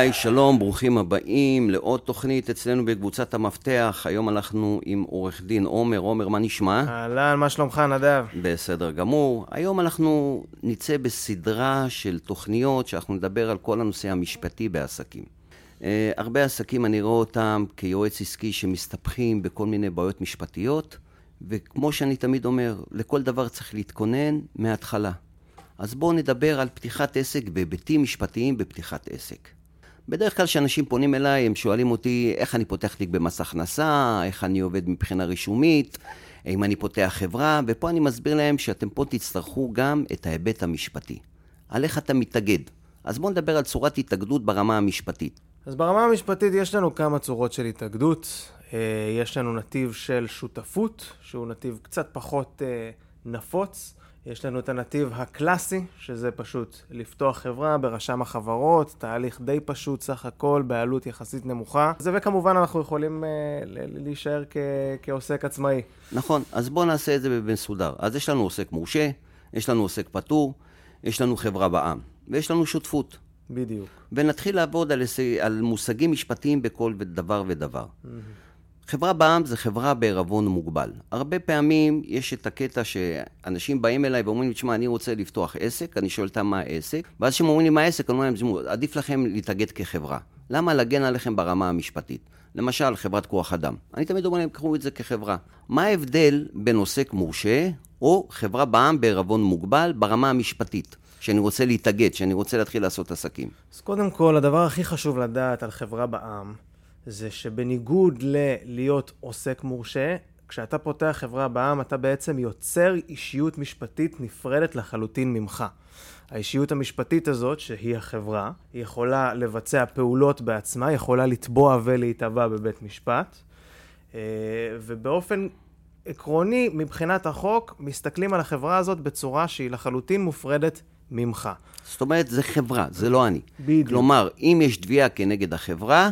היי, שלום, ברוכים הבאים לעוד תוכנית אצלנו בקבוצת המפתח. היום אנחנו עם עורך דין עומר. עומר, מה נשמע? אהלן, מה שלומך, נדב? בסדר גמור. היום אנחנו נצא בסדרה של תוכניות שאנחנו נדבר על כל הנושא המשפטי בעסקים. Uh, הרבה עסקים, אני רואה אותם כיועץ עסקי שמסתבכים בכל מיני בעיות משפטיות, וכמו שאני תמיד אומר, לכל דבר צריך להתכונן מההתחלה. אז בואו נדבר על פתיחת עסק בהיבטים משפטיים בפתיחת עסק. בדרך כלל כשאנשים פונים אליי, הם שואלים אותי איך אני פותח תיק במס הכנסה, איך אני עובד מבחינה רישומית, אם אני פותח חברה, ופה אני מסביר להם שאתם פה תצטרכו גם את ההיבט המשפטי. על איך אתה מתאגד. אז בואו נדבר על צורת התאגדות ברמה המשפטית. אז ברמה המשפטית יש לנו כמה צורות של התאגדות. אה, יש לנו נתיב של שותפות, שהוא נתיב קצת פחות אה, נפוץ. יש לנו את הנתיב הקלאסי, שזה פשוט לפתוח חברה ברשם החברות, תהליך די פשוט סך הכל, בעלות יחסית נמוכה. זה וכמובן אנחנו יכולים אה, להישאר כ- כעוסק עצמאי. נכון, אז בואו נעשה את זה במסודר. אז יש לנו עוסק מורשה, יש לנו עוסק פטור, יש לנו חברה בע"מ, ויש לנו שותפות. בדיוק. ונתחיל לעבוד על, על מושגים משפטיים בכל דבר ודבר. Mm-hmm. חברה בע"מ זה חברה בערבון מוגבל. הרבה פעמים יש את הקטע שאנשים באים אליי ואומרים לי, תשמע, אני רוצה לפתוח עסק, אני שואל אותם מה העסק, ואז כשהם אומרים לי מה העסק, אני אומר להם, עדיף לכם להתאגד כחברה. למה להגן עליכם ברמה המשפטית? למשל, חברת כוח אדם. אני תמיד אומר להם, קחו את זה כחברה. מה ההבדל בין עוסק מורשה או חברה בע"מ בערבון מוגבל ברמה המשפטית? שאני רוצה להתאגד, שאני רוצה להתחיל לעשות עסקים. אז קודם כל, הדבר הכי חשוב לדעת על חברה בע"מ, זה שבניגוד ללהיות עוסק מורשה, כשאתה פותח חברה בע"מ, אתה בעצם יוצר אישיות משפטית נפרדת לחלוטין ממך. האישיות המשפטית הזאת, שהיא החברה, היא יכולה לבצע פעולות בעצמה, יכולה לתבוע ולהיתבע בבית משפט, אה, ובאופן עקרוני, מבחינת החוק, מסתכלים על החברה הזאת בצורה שהיא לחלוטין מופרדת ממך. זאת אומרת, זה חברה, זה לא אני. בדיוק. כלומר, אם יש תביעה כנגד החברה,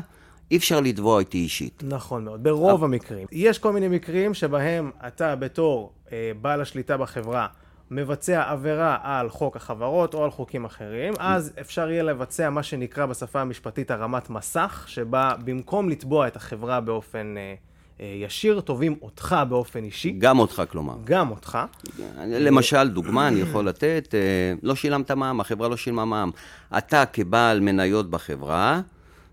אי אפשר לתבוע אותי אישית. נכון מאוד, ברוב המקרים. יש כל מיני מקרים שבהם אתה בתור אה, בעל השליטה בחברה מבצע עבירה על חוק החברות או על חוקים אחרים, אז אפשר יהיה לבצע מה שנקרא בשפה המשפטית הרמת מסך, שבה במקום לתבוע את החברה באופן אה, אה, ישיר, תובעים אותך באופן אישי. גם אותך, כלומר. גם אותך. למשל, דוגמה אני יכול לתת, אה, לא שילמת מע"מ, החברה לא שילמה מע"מ. אתה כבעל מניות בחברה,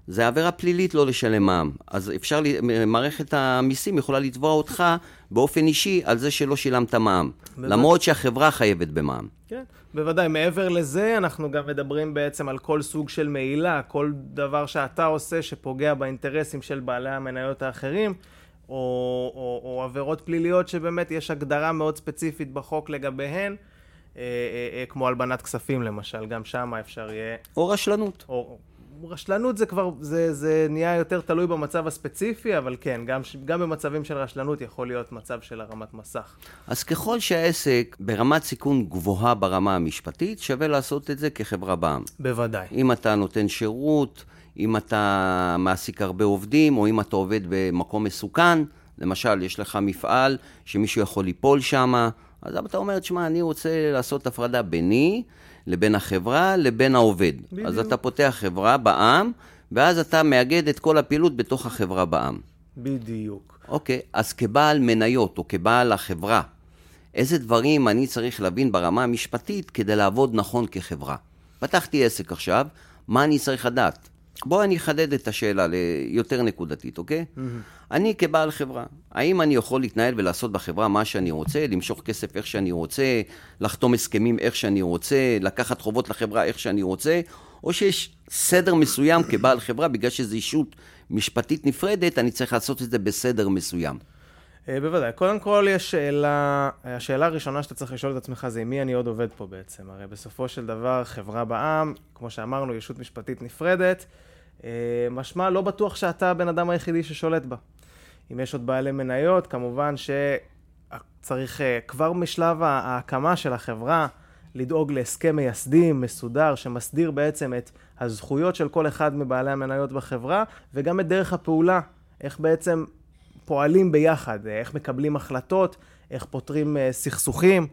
זה עבירה פלילית לא לשלם מע"מ. אז אפשר, מערכת המיסים יכולה לתבוע אותך באופן אישי על זה שלא שילמת מע"מ. למרות שהחברה חייבת במע"מ. כן, בוודאי. מעבר לזה, אנחנו גם מדברים בעצם על כל סוג של מעילה, כל דבר שאתה עושה שפוגע באינטרסים של בעלי המניות האחרים. או, או, או עבירות פליליות שבאמת יש הגדרה מאוד ספציפית בחוק לגביהן, אה, אה, אה, כמו הלבנת כספים למשל, גם שם אפשר יהיה... או רשלנות. או, רשלנות זה כבר, זה, זה נהיה יותר תלוי במצב הספציפי, אבל כן, גם, גם במצבים של רשלנות יכול להיות מצב של הרמת מסך. אז ככל שהעסק ברמת סיכון גבוהה ברמה המשפטית, שווה לעשות את זה כחברה בע"מ. בוודאי. אם אתה נותן שירות, אם אתה מעסיק הרבה עובדים, או אם אתה עובד במקום מסוכן, למשל, יש לך מפעל שמישהו יכול ליפול שם, אז אתה אומר, תשמע, אני רוצה לעשות הפרדה ביני לבין החברה לבין העובד. בדיוק. אז אתה פותח חברה בע"מ, ואז אתה מאגד את כל הפעילות בתוך החברה בע"מ. בדיוק. אוקיי, אז כבעל מניות או כבעל החברה, איזה דברים אני צריך להבין ברמה המשפטית כדי לעבוד נכון כחברה? פתחתי עסק עכשיו, מה אני צריך לדעת? בואו אני אחדד את השאלה ליותר נקודתית, אוקיי? Mm-hmm. אני כבעל חברה, האם אני יכול להתנהל ולעשות בחברה מה שאני רוצה, למשוך כסף איך שאני רוצה, לחתום הסכמים איך שאני רוצה, לקחת חובות לחברה איך שאני רוצה, או שיש סדר מסוים כבעל חברה, בגלל שזו אישות משפטית נפרדת, אני צריך לעשות את זה בסדר מסוים. אה, בוודאי. קודם כל יש שאלה, השאלה הראשונה שאתה צריך לשאול את עצמך זה עם מי אני עוד עובד פה בעצם. הרי בסופו של דבר חברה בע"מ, כמו שאמרנו, ישות משפטית נפרדת, אה, משמע לא בטוח שאתה הבן אדם היחידי ששולט בה. אם יש עוד בעלי מניות, כמובן שצריך אה, כבר משלב ההקמה של החברה לדאוג להסכם מייסדים מסודר שמסדיר בעצם את הזכויות של כל אחד מבעלי המניות בחברה וגם את דרך הפעולה, איך בעצם פועלים ביחד, איך מקבלים החלטות, איך פותרים סכסוכים.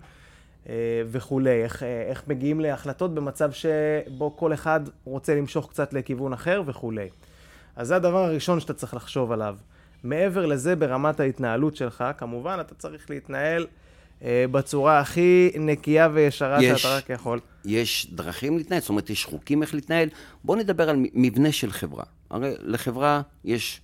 וכולי, איך, איך מגיעים להחלטות במצב שבו כל אחד רוצה למשוך קצת לכיוון אחר וכולי. אז זה הדבר הראשון שאתה צריך לחשוב עליו. מעבר לזה, ברמת ההתנהלות שלך, כמובן, אתה צריך להתנהל אה, בצורה הכי נקייה וישרה יש, שאתה רק יכול. יש דרכים להתנהל, זאת אומרת, יש חוקים איך להתנהל. בואו נדבר על מבנה של חברה. הרי לחברה יש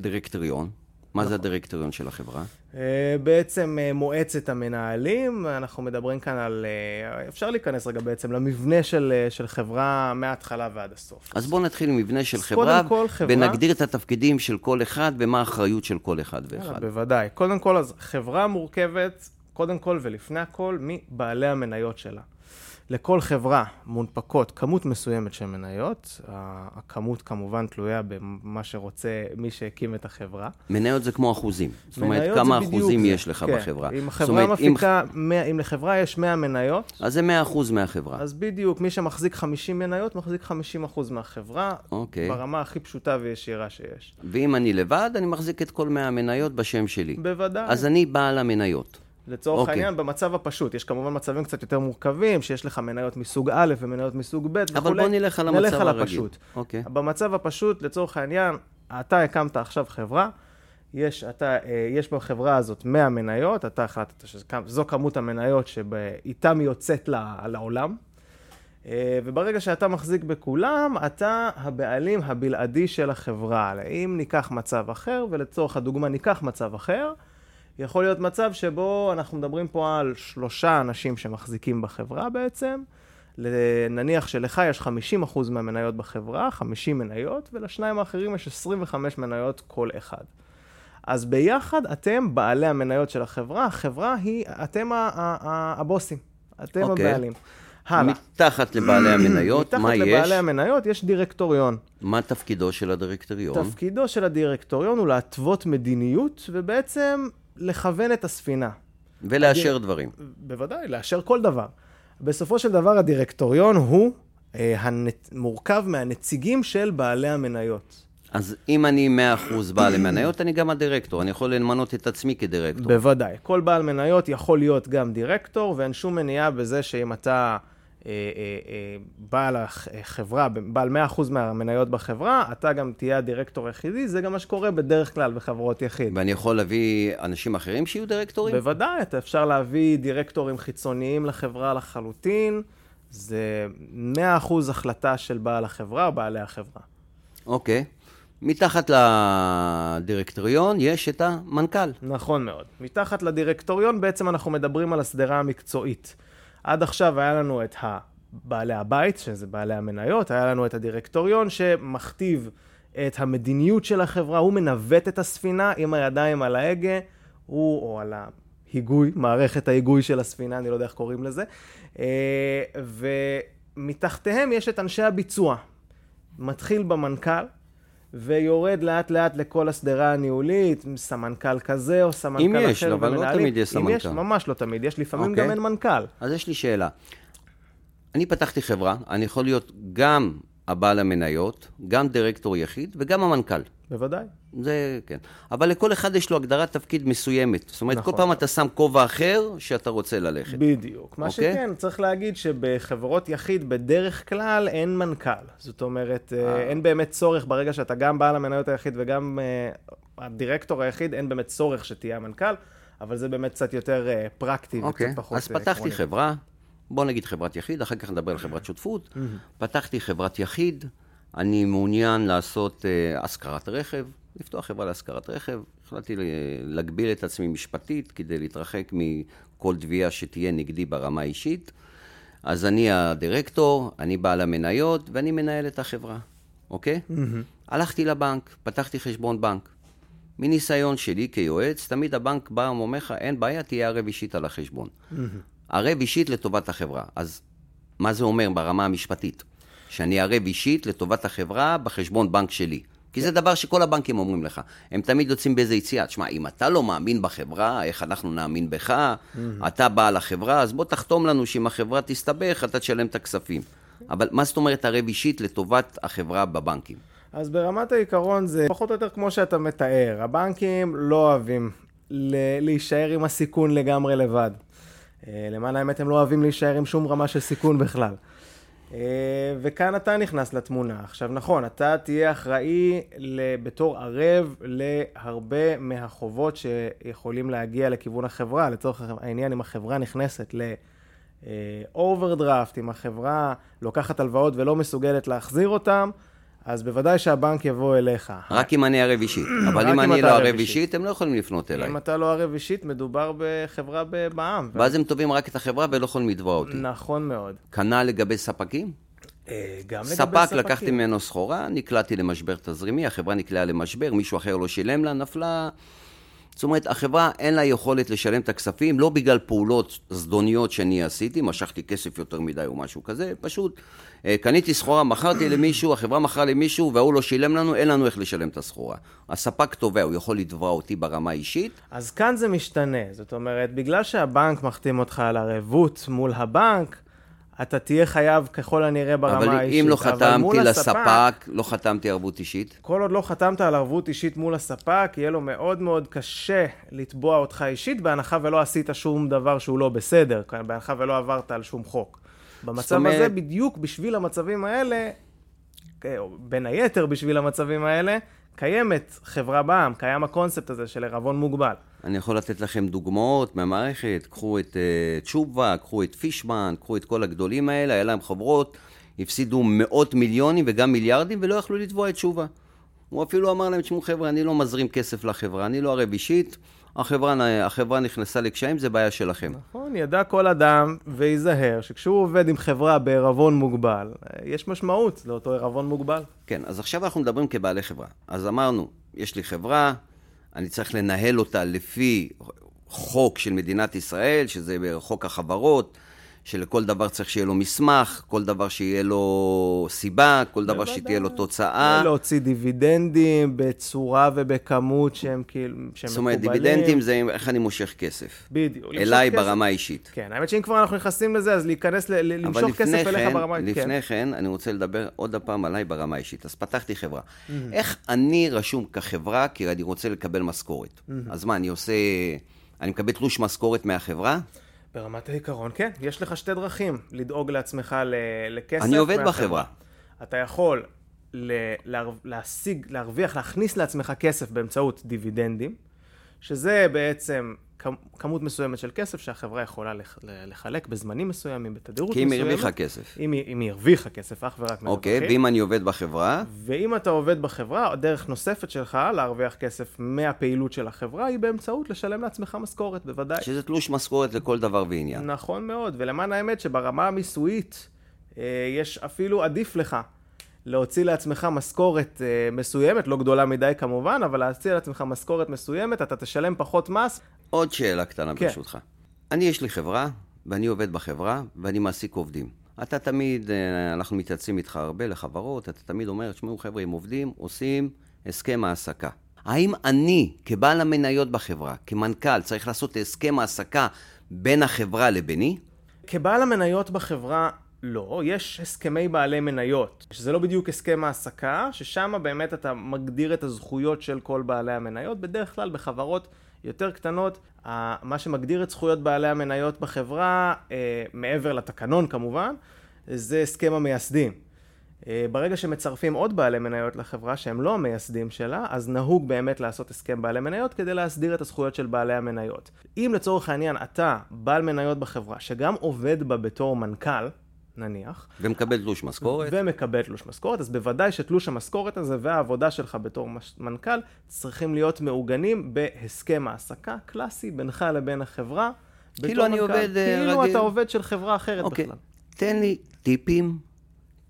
דירקטוריון, מה זה. הדירקטוריון של החברה? אה, בעצם אה, מועצת המנהלים, אנחנו מדברים כאן על, אה, אפשר להיכנס רגע בעצם למבנה של, של חברה מההתחלה ועד הסוף. אז בואו נתחיל עם מבנה של חברה, כל, חברה, ונגדיר את התפקידים של כל אחד ומה האחריות של כל אחד ואחד. בוודאי. קודם כל, אז חברה מורכבת, קודם כל ולפני הכל, מבעלי המניות שלה. לכל חברה מונפקות כמות מסוימת של מניות, הכמות כמובן תלויה במה שרוצה מי שהקים את החברה. מניות זה כמו אחוזים, זאת אומרת כמה אחוזים זה. יש לך כן. בחברה. אם החברה אומרת, מפיקה, אם... אם לחברה יש 100 מניות, אז זה 100 אחוז מהחברה. אז בדיוק, מי שמחזיק 50 מניות, מחזיק 50 אחוז מהחברה, אוקיי. ברמה הכי פשוטה וישירה שיש. ואם אני לבד, אני מחזיק את כל 100 המניות בשם שלי. בוודאי. אז אני בעל המניות. לצורך okay. אוקיי. העניין, במצב הפשוט, יש כמובן מצבים קצת יותר מורכבים, שיש לך מניות מסוג א' ומניות מסוג ב' וכולי. אבל בוא נלך על המצב נלך הרגיל. נלך על הפשוט. Okay. אוקיי. במצב הפשוט, לצורך העניין, אתה הקמת עכשיו חברה, יש, אתה, אה, יש בחברה הזאת 100 מניות, אתה החלטת שזו כמות המניות שאיתן יוצאת לעולם, אה, וברגע שאתה מחזיק בכולם, אתה הבעלים הבלעדי של החברה. אם ניקח מצב אחר, ולצורך הדוגמה ניקח מצב אחר, יכול להיות מצב שבו אנחנו מדברים פה על שלושה אנשים שמחזיקים בחברה בעצם. נניח שלך יש 50% מהמניות בחברה, 50 מניות, ולשניים האחרים יש 25 מניות כל אחד. אז ביחד אתם בעלי המניות של החברה, החברה היא, אתם הבוסים, אתם okay. אוקיי. הבעלים. הלאה. מתחת לבעלי המניות, מה יש? מתחת לבעלי המניות יש דירקטוריון. מה תפקידו של הדירקטוריון? תפקידו של הדירקטוריון הוא להתוות מדיניות, ובעצם לכוון את הספינה. ולאשר הדיר... דברים. בוודאי, לאשר כל דבר. בסופו של דבר הדירקטוריון הוא אה, הנת... מורכב מהנציגים של בעלי המניות. אז אם אני 100% בעל מניות, אני גם הדירקטור. אני יכול למנות את עצמי כדירקטור. בוודאי. כל בעל מניות יכול להיות גם דירקטור, ואין שום מניעה בזה שאם אתה... אה, אה, אה, בעל החברה, בעל 100% מהמניות בחברה, אתה גם תהיה הדירקטור היחידי, זה גם מה שקורה בדרך כלל בחברות יחיד. ואני יכול להביא אנשים אחרים שיהיו דירקטורים? בוודאי, אתה אפשר להביא דירקטורים חיצוניים לחברה לחלוטין, זה 100% החלטה של בעל החברה או בעלי החברה. אוקיי. מתחת לדירקטוריון יש את המנכ"ל. נכון מאוד. מתחת לדירקטוריון בעצם אנחנו מדברים על השדרה המקצועית. עד עכשיו היה לנו את בעלי הבית, שזה בעלי המניות, היה לנו את הדירקטוריון שמכתיב את המדיניות של החברה, הוא מנווט את הספינה עם הידיים על ההגה, הוא, או על ההיגוי, מערכת ההיגוי של הספינה, אני לא יודע איך קוראים לזה, אה, ומתחתיהם יש את אנשי הביצוע. מתחיל במנכ"ל, ויורד לאט לאט לכל השדרה הניהולית, סמנכ"ל כזה או סמנכ"ל אחר. אם יש, אבל לא תמיד יש סמנכ"ל. אם יש, ממש לא תמיד, יש לפעמים okay. גם אוקיי. אין מנכ"ל. אז יש לי שאלה. אני פתחתי חברה, אני יכול להיות גם הבעל המניות, גם דירקטור יחיד וגם המנכ"ל. בוודאי. זה כן. אבל לכל אחד יש לו הגדרת תפקיד מסוימת. זאת אומרת, נכון. כל פעם אתה שם כובע אחר שאתה רוצה ללכת. בדיוק. מה אוקיי? שכן, צריך להגיד שבחברות יחיד בדרך כלל אין מנכ"ל. זאת אומרת, אה. אין באמת צורך ברגע שאתה גם בעל המניות היחיד וגם uh, הדירקטור היחיד, אין באמת צורך שתהיה המנכ"ל, אבל זה באמת קצת יותר uh, פרקטי אוקיי. וקצת פחות... אז פתחתי עקרוני. חברה, בוא נגיד חברת יחיד, אחר כך נדבר על חברת שותפות. פתחתי חברת יחיד, אני מעוניין לעשות uh, השכרת רכב. לפתוח חברה להשכרת רכב. החלטתי להגביל את עצמי משפטית כדי להתרחק מכל תביעה שתהיה נגדי ברמה האישית. אז אני הדירקטור, אני בעל המניות ואני מנהל את החברה, אוקיי? Mm-hmm. הלכתי לבנק, פתחתי חשבון בנק. מניסיון שלי כיועץ, תמיד הבנק בא ואומר לך, אין בעיה, תהיה ערב אישית על החשבון. Mm-hmm. ערב אישית לטובת החברה. אז מה זה אומר ברמה המשפטית? שאני ערב אישית לטובת החברה בחשבון בנק שלי. כי זה דבר שכל הבנקים אומרים לך. הם תמיד יוצאים באיזה יציאה. תשמע, אם אתה לא מאמין בחברה, איך אנחנו נאמין בך? אתה בעל החברה, אז בוא תחתום לנו שאם החברה תסתבך, אתה תשלם את הכספים. אבל מה זאת אומרת ערב אישית לטובת החברה בבנקים? אז ברמת העיקרון זה פחות או יותר כמו שאתה מתאר. הבנקים לא אוהבים להישאר עם הסיכון לגמרי לבד. אה, למען האמת, הם לא אוהבים להישאר עם שום רמה של סיכון בכלל. אה, וכאן אתה נכנס לתמונה. עכשיו, נכון, אתה תהיה אחראי בתור ערב להרבה מהחובות שיכולים להגיע לכיוון החברה. לצורך העניין, אם החברה נכנסת לאוברדרפט, אם החברה לוקחת הלוואות ולא מסוגלת להחזיר אותם, אז בוודאי שהבנק יבוא אליך. רק אם אני ערב אישית. אבל אם אני לא ערב אישית, הם לא יכולים לפנות אליי. אם אתה לא ערב אישית, מדובר בחברה בע"מ. ואז הם תובעים רק את החברה ולא יכולים לתבוע אותי. נכון מאוד. כנ"ל לגבי ספקים? אה, גם לגבי ספקים. ספק, לקחתי ממנו סחורה, נקלעתי למשבר תזרימי, החברה נקלעה למשבר, מישהו אחר לא שילם לה, נפלה... זאת אומרת, החברה אין לה יכולת לשלם את הכספים, לא בגלל פעולות זדוניות שאני עשיתי, משכתי כסף יותר מדי או משהו כזה, פשוט אה, קניתי סחורה, מכרתי למישהו, החברה מכרה למישהו והוא לא שילם לנו, אין לנו איך לשלם את הסחורה. הספק תובע, הוא יכול לתבוע אותי ברמה האישית. אז כאן זה משתנה, זאת אומרת, בגלל שהבנק מחתים אותך על ערבות מול הבנק, אתה תהיה חייב ככל הנראה ברמה האישית. אבל אם לא חתמתי לספק, הספק, לא חתמתי ערבות אישית? כל עוד לא חתמת על ערבות אישית מול הספק, יהיה לו מאוד מאוד קשה לתבוע אותך אישית, בהנחה ולא עשית שום דבר שהוא לא בסדר, בהנחה ולא עברת על שום חוק. במצב אומרת... הזה, בדיוק בשביל המצבים האלה, בין היתר בשביל המצבים האלה, קיימת חברה בעם, קיים הקונספט הזה של ערבון מוגבל. אני יכול לתת לכם דוגמאות מהמערכת, קחו את uh, תשובה, קחו את פישמן, קחו את כל הגדולים האלה, היה להם חברות, הפסידו מאות מיליונים וגם מיליארדים ולא יכלו לתבוע את תשובה. הוא אפילו אמר להם, תשמעו חבר'ה, אני לא מזרים כסף לחברה, אני לא ערב אישית, החברה, החברה נכנסה לקשיים, זה בעיה שלכם. נכון, ידע כל אדם וייזהר שכשהוא עובד עם חברה בערבון מוגבל, יש משמעות לאותו ערבון מוגבל. כן, אז עכשיו אנחנו מדברים כבעלי חברה. אז אמרנו, יש לי חברה, אני צריך לנהל אותה לפי חוק של מדינת ישראל, שזה חוק החברות, שלכל דבר צריך שיהיה לו מסמך, כל דבר שיהיה לו סיבה, כל דבר שתהיה לו תוצאה. להוציא דיבידנדים בצורה ובכמות שהם כאילו, שהם זאת אומרת, דיבידנדים זה איך אני מושך כסף. בדיוק. אליי ברמה האישית. כן, האמת שאם כבר אנחנו נכנסים לזה, אז להיכנס, למשוך כסף אליך כן, ברמה האישית. אבל לפני כן, כן, אני רוצה לדבר עוד פעם עליי ברמה האישית. אז פתחתי חברה. איך אני רשום כחברה, כי אני רוצה לקבל משכורת. אז מה, אני עושה... אני מקבל תלוש משכורת מהחברה? ברמת העיקרון, כן. יש לך שתי דרכים לדאוג לעצמך לכסף. אני עובד מהחברה. בחברה. אתה יכול להשיג, להרוויח, להכניס לעצמך כסף באמצעות דיבידנדים, שזה בעצם כמות מסוימת של כסף שהחברה יכולה לחלק בזמנים מסוימים, בתדירות מסוימת. כי אם היא הרוויחה כסף. אם היא, אם היא הרוויחה כסף, אך ורק אוקיי, okay, ואם אני עובד בחברה? ואם אתה עובד בחברה, דרך נוספת שלך להרוויח כסף מהפעילות של החברה, היא באמצעות לשלם לעצמך משכורת, בוודאי. שזה תלוש משכורת לכל דבר ועניין. נכון מאוד, ולמען האמת שברמה המיסויית, אה, יש אפילו עדיף לך להוציא לעצמך משכורת אה, מסוימת, לא גדולה מדי כמובן, אבל להוציא לעצמך משכורת מסוימת, אתה תשלם פחות מס. עוד שאלה קטנה כן. ברשותך. אני, יש לי חברה, ואני עובד בחברה, ואני מעסיק עובדים. אתה תמיד, אה, אנחנו מתייעצים איתך הרבה לחברות, אתה תמיד אומר, תשמעו חבר'ה, אם עובדים, עושים הסכם העסקה. האם אני, כבעל המניות בחברה, כמנכ"ל, צריך לעשות הסכם העסקה בין החברה לביני? כבעל המניות בחברה, לא, יש הסכמי בעלי מניות, שזה לא בדיוק הסכם העסקה, ששם באמת אתה מגדיר את הזכויות של כל בעלי המניות, בדרך כלל בחברות יותר קטנות, מה שמגדיר את זכויות בעלי המניות בחברה, אה, מעבר לתקנון כמובן, זה הסכם המייסדים. אה, ברגע שמצרפים עוד בעלי מניות לחברה שהם לא המייסדים שלה, אז נהוג באמת לעשות הסכם בעלי מניות כדי להסדיר את הזכויות של בעלי המניות. אם לצורך העניין אתה בעל מניות בחברה שגם עובד בה בתור מנכ"ל, נניח. ומקבל תלוש משכורת. ומקבל תלוש משכורת, אז בוודאי שתלוש המשכורת הזה והעבודה שלך בתור מנכ"ל צריכים להיות מעוגנים בהסכם העסקה קלאסי בינך לבין החברה. כאילו אני מנכ"ל. עובד כאילו רגיל. כאילו אתה עובד של חברה אחרת אוקיי. בכלל. תן לי טיפים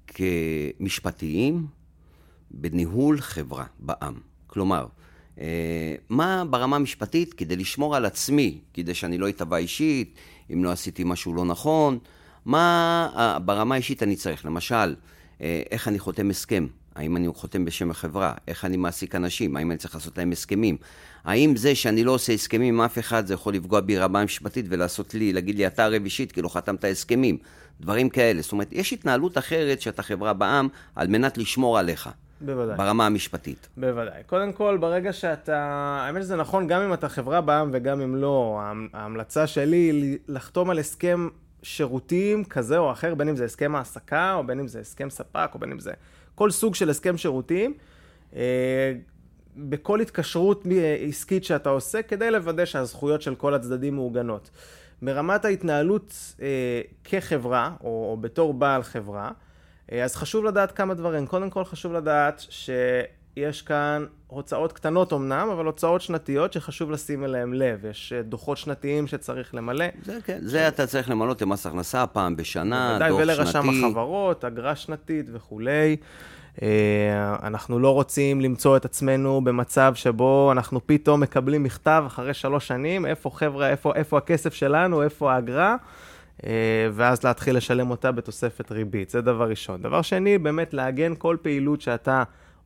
כמשפטיים בניהול חברה בעם. כלומר, אה, מה ברמה המשפטית כדי לשמור על עצמי, כדי שאני לא אתבע אישית, אם לא עשיתי משהו לא נכון, מה ברמה האישית אני צריך? למשל, אה, איך אני חותם הסכם? האם אני חותם בשם החברה? איך אני מעסיק אנשים? האם אני צריך לעשות להם הסכמים? האם זה שאני לא עושה הסכמים עם אף אחד, זה יכול לפגוע בי רמה משפטית ולעשות לי, להגיד לי, אתה ערב אישית, כי לא חתמת הסכמים? דברים כאלה. זאת אומרת, יש התנהלות אחרת שאתה חברה בעם על מנת לשמור עליך. בוודאי. ברמה המשפטית. בוודאי. קודם כל, ברגע שאתה... האמת שזה נכון גם אם אתה חברה בעם וגם אם לא. ההמלצה שלי היא לחתום על הסכם שירותים כזה או אחר, בין אם זה הסכם העסקה, או בין אם זה הסכם ספק, או בין אם זה כל סוג של הסכם שירותים. אה, בכל התקשרות עסקית שאתה עושה, כדי לוודא שהזכויות של כל הצדדים מעוגנות. ברמת ההתנהלות אה, כחברה, או, או בתור בעל חברה, אה, אז חשוב לדעת כמה דברים. קודם כל חשוב לדעת שיש כאן הוצאות קטנות אמנם, אבל הוצאות שנתיות שחשוב לשים אליהן לב. יש אה, דוחות שנתיים שצריך למלא. זה כן, זה אתה צריך למלא למס הכנסה פעם בשנה, דוח שנתי. ולרשם החברות, אגרה שנתית וכולי. אה, אנחנו לא רוצים למצוא את עצמנו במצב שבו אנחנו פתאום מקבלים מכתב אחרי שלוש שנים, איפה חבר'ה, איפה, איפה הכסף שלנו, איפה האגרה, אה, ואז להתחיל לשלם אותה בתוספת ריבית. זה דבר ראשון. דבר שני, באמת לעגן כל פעילות שאתה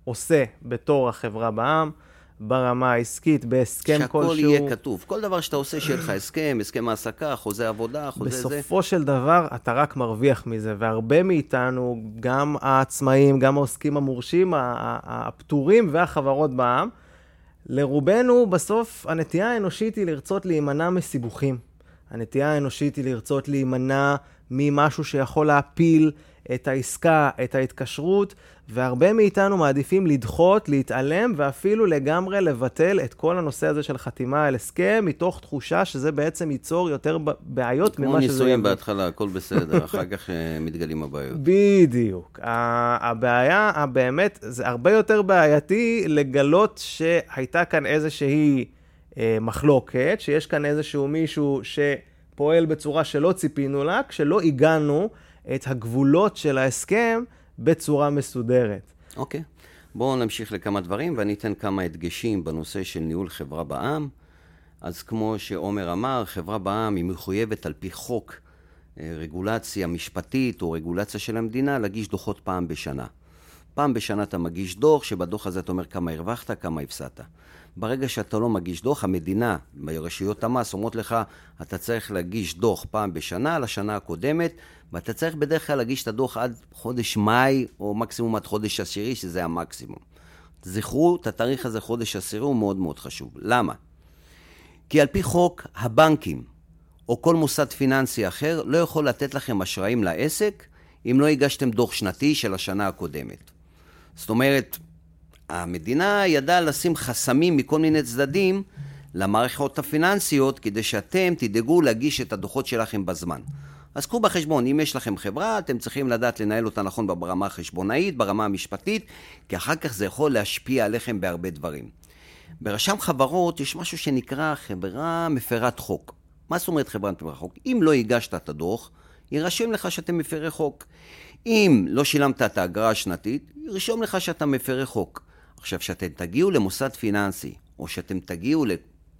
עושה בתור החברה בע"מ. ברמה העסקית, בהסכם כלשהו. שהכל יהיה כתוב. כל דבר שאתה עושה, שיהיה לך הסכם, הסכם העסקה, חוזה עבודה, חוזה בסופו זה. בסופו של דבר, אתה רק מרוויח מזה, והרבה מאיתנו, גם העצמאים, גם העוסקים המורשים, הפטורים והחברות בעם, לרובנו, בסוף, הנטייה האנושית היא לרצות להימנע מסיבוכים. הנטייה האנושית היא לרצות להימנע ממשהו שיכול להפיל את העסקה, את ההתקשרות, והרבה מאיתנו מעדיפים לדחות, להתעלם, ואפילו לגמרי לבטל את כל הנושא הזה של חתימה על הסכם, מתוך תחושה שזה בעצם ייצור יותר בעיות ממה שזה... כמו נישואים בהתחלה, הכל בסדר, אחר כך אה, מתגלים הבעיות. בדיוק. הבעיה, באמת, זה הרבה יותר בעייתי לגלות שהייתה כאן איזושהי אה, מחלוקת, שיש כאן איזשהו מישהו שפועל בצורה שלא ציפינו לה, כשלא הגענו את הגבולות של ההסכם בצורה מסודרת. אוקיי. Okay. בואו נמשיך לכמה דברים ואני אתן כמה הדגשים בנושא של ניהול חברה בע"מ. אז כמו שעומר אמר, חברה בע"מ היא מחויבת על פי חוק אה, רגולציה משפטית או רגולציה של המדינה להגיש דוחות פעם בשנה. פעם בשנה אתה מגיש דוח, שבדוח הזה אתה אומר כמה הרווחת, כמה הפסדת. ברגע שאתה לא מגיש דוח, המדינה, רשויות המס, אומרות לך, אתה צריך להגיש דוח פעם בשנה על השנה הקודמת, ואתה צריך בדרך כלל להגיש את הדוח עד חודש מאי, או מקסימום עד חודש עשירי, שזה המקסימום. זכרו, את התאריך הזה, חודש עשירי, הוא מאוד מאוד חשוב. למה? כי על פי חוק, הבנקים, או כל מוסד פיננסי אחר, לא יכול לתת לכם אשראים לעסק, אם לא הגשתם דוח שנתי של השנה הקודמת. זאת אומרת, המדינה ידעה לשים חסמים מכל מיני צדדים למערכות הפיננסיות כדי שאתם תדאגו להגיש את הדוחות שלכם בזמן. אז קחו בחשבון, אם יש לכם חברה, אתם צריכים לדעת לנהל אותה נכון ברמה החשבונאית, ברמה המשפטית, כי אחר כך זה יכול להשפיע עליכם בהרבה דברים. ברשם חברות יש משהו שנקרא חברה מפרת חוק. מה זאת אומרת חברה מפרת חוק? אם לא הגשת את הדוח, יירשם לך שאתם מפרי חוק. אם לא שילמת את האגרה השנתית, ירשום לך שאתה מפרי חוק. עכשיו, כשאתם תגיעו למוסד פיננסי, או שאתם תגיעו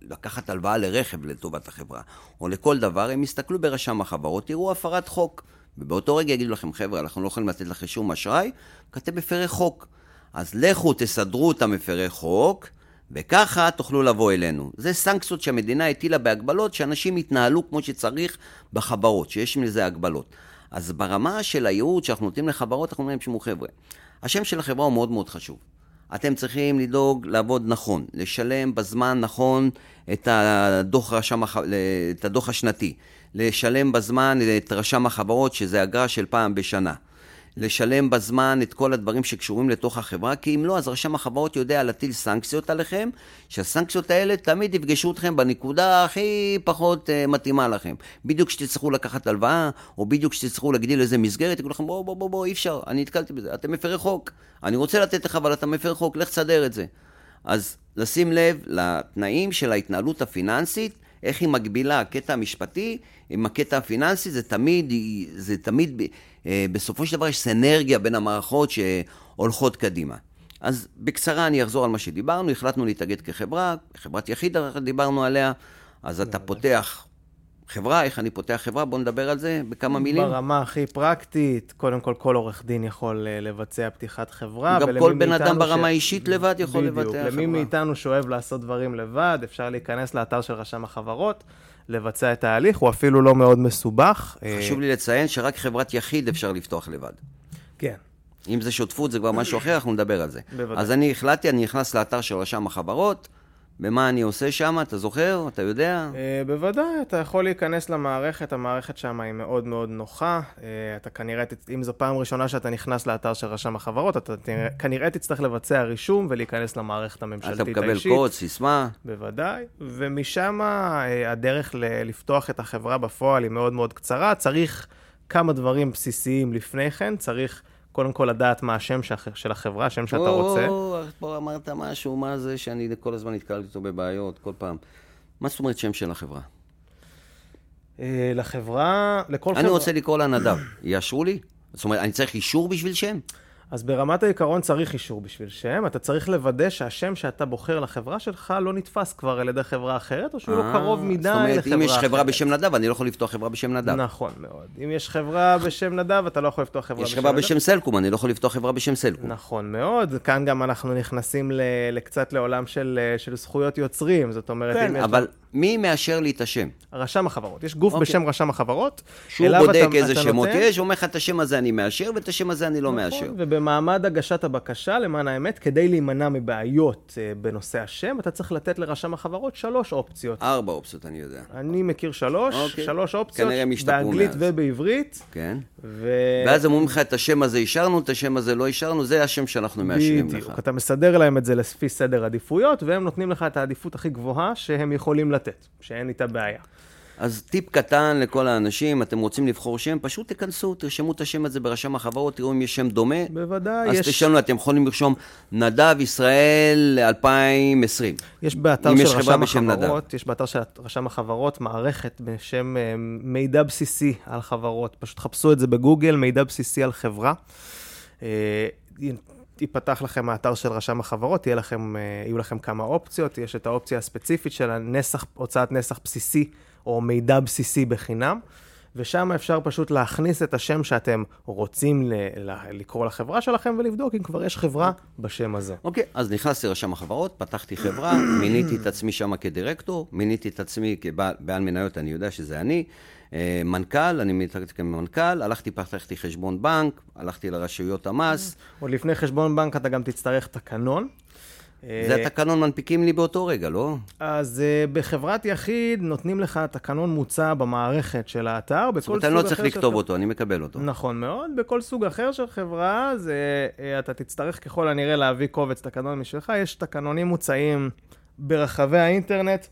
לקחת הלוואה לרכב לטובת החברה, או לכל דבר, הם יסתכלו ברשם החברות, תראו הפרת חוק. ובאותו רגע יגידו לכם, חבר'ה, אנחנו לא יכולים לתת לכם שום אשראי, כי אתם מפרי חוק. אז לכו תסדרו את המפרי חוק, וככה תוכלו לבוא אלינו. זה סנקציות שהמדינה הטילה בהגבלות, שאנשים יתנהלו כמו שצריך בחברות, שיש מזה הגבלות. אז ברמה של הייעוד שאנחנו נותנים לחברות, אנחנו אומרים, שמעו חבר'ה, השם של החברה הוא מאוד מאוד חשוב. אתם צריכים לדאוג לעבוד נכון, לשלם בזמן נכון את הדוח, רשם, את הדוח השנתי, לשלם בזמן את רשם החברות, שזה אגרה של פעם בשנה. לשלם בזמן את כל הדברים שקשורים לתוך החברה, כי אם לא, אז רשם החברות יודע להטיל סנקציות עליכם, שהסנקציות האלה תמיד יפגשו אתכם בנקודה הכי פחות uh, מתאימה לכם. בדיוק כשתצטרכו לקחת הלוואה, או בדיוק כשתצטרכו להגדיל איזה מסגרת, יגידו לכם, בוא, בוא, בוא, בוא, אי אפשר, אני נתקלתי בזה, אתם מפרי חוק. אני רוצה לתת לך, אבל אתה מפר חוק, לך תסדר את זה. אז לשים לב לתנאים של ההתנהלות הפיננסית, איך היא מגבילה הקטע המשפטי עם הקטע הפיננסי, זה תמיד, זה תמיד, אה, בסופו של דבר יש סנרגיה בין המערכות שהולכות קדימה. אז בקצרה אני אחזור על מה שדיברנו, החלטנו להתאגד כחברה, חברת יחיד דיברנו עליה, אז אתה פותח חברה, איך אני פותח חברה, בואו נדבר על זה בכמה מילים. ברמה הכי פרקטית, קודם כל, כל עורך דין יכול אה, לבצע פתיחת חברה. גם כל בן אדם ברמה ש... אישית לבד יכול בדיוק, לבצע חברה. למי מאיתנו שאוהב לעשות דברים לבד, אפשר להיכנס לאתר של רשם החברות, לבצע את ההליך, הוא אפילו לא מאוד מסובך. חשוב לי לציין שרק חברת יחיד אפשר לפתוח לבד. כן. אם זה שותפות זה כבר משהו אחר, אנחנו נדבר על זה. בוודאי. אז אני החלטתי, אני נכנס לאתר של רשם החברות, במה אני עושה שם, אתה זוכר? אתה יודע? אה, בוודאי, אתה יכול להיכנס למערכת, המערכת שם היא מאוד מאוד נוחה. אה, אתה כנראה, אם זו פעם ראשונה שאתה נכנס לאתר של רשם החברות, אתה כנראה תצטרך לבצע רישום ולהיכנס למערכת הממשלתית אתה האישית. מקבל קוד, סיסמה. בוודאי, ומשם אה, הדרך לפתוח את החברה בפועל היא מאוד מאוד קצרה. צריך כמה דברים בסיסיים לפני כן, צריך קודם כל לדעת מה השם של- החברה, השם שאתה רוצה. או, פה אמרת משהו, מה זה שאני כל הזמן נתקלתי איתו בבעיות, כל פעם. מה זאת אומרת שם של החברה? אה, לחברה, לכל חברה... אני רוצה לקרוא לה נדב, יאשרו לי? זאת אומרת, אני צריך אישור בשביל שם? אז ברמת העיקרון צריך אישור בשביל שם, אתה צריך לוודא שהשם שאתה בוחר לחברה שלך לא נתפס כבר על ידי חברה אחרת, או שהוא לא אה, קרוב מדי לחברה אחרת. זאת אומרת, אם יש חברה בשם נדב, אני לא יכול לפתוח חברה בשם נדב. נכון מאוד. אם יש חברה בשם נדב, אתה לא יכול לפתוח חברה יש בשם חברה נדב. בשם סלקום, אני לא יכול לפתוח חברה בשם סלקום. נכון מאוד. כאן גם אנחנו נכנסים לקצת לעולם של, אה, של זכויות יוצרים, זאת אומרת, כן, אם יש... אבל מי מאשר לי את השם? רשם החברות. יש גוף אוקיי. בשם רשם החברות. שהוא בודק אתה- איזה אתה שמות נותן- יש, אומר לך את השם הזה אני מאשר, ואת השם הזה אני לא מאשר. נכון, ובמעמד הגשת הבקשה, למען האמת, כדי להימנע מבעיות אה, בנושא השם, אתה צריך לתת לרשם החברות שלוש אופציות. ארבע אופציות, אני יודע. אני מכיר שלוש, אוקיי. שלוש אופציות, באנגלית מאז. ובעברית, כן. ו... ואז אומרים לך את השם הזה אישרנו, את השם הזה לא אישרנו, זה השם שאנחנו מאשרים לך. בדיוק. אתה מסדר להם את זה לפי סדר עדיפויות, והם נותנים לך את העדיפות הכי גבוהה שהם יכולים לתת, שאין איתה בעיה. אז טיפ קטן לכל האנשים, אתם רוצים לבחור שם, פשוט תיכנסו, תרשמו את השם הזה ברשם החברות, תראו אם יש שם דומה. בוודאי, אז יש, תשאלו, אתם יכולים לרשום נדב ישראל 2020. יש באתר של יש רשם בשם נדב. החברות, יש באתר של רשם החברות מערכת בשם אה, מידע בסיסי על חברות. פשוט חפשו את זה בגוגל, מידע בסיסי על חברה. ייפתח לכם האתר של רשם החברות, יהיה לכם, אה, יהיו לכם כמה אופציות, יש את האופציה הספציפית של הנסח, הוצאת נסח בסיסי או מידע בסיסי בחינם, ושם אפשר פשוט להכניס את השם שאתם רוצים ל- ל- לקרוא לחברה שלכם ולבדוק אם כבר יש חברה בשם הזה. אוקיי, אז נכנסתי לרשם החברות, פתחתי חברה, מיניתי את עצמי שם כדירקטור, מיניתי את עצמי כבעל מניות, אני יודע שזה אני. אה, מנכ"ל, אני מיניתי כמנכ"ל, הלכתי, פתחתי חשבון בנק, הלכתי לרשויות המס. עוד לפני חשבון בנק אתה גם תצטרך תקנון. זה אה, התקנון מנפיקים לי באותו רגע, לא? אז אה, בחברת יחיד נותנים לך תקנון מוצע במערכת של האתר. זאת אומרת, אני לא צריך לכתוב של... אותו, אני מקבל אותו. נכון מאוד. בכל סוג אחר של חברה, זה, אתה תצטרך ככל הנראה להביא קובץ תקנון משלך. יש תקנונים מוצעים ברחבי האינטרנט.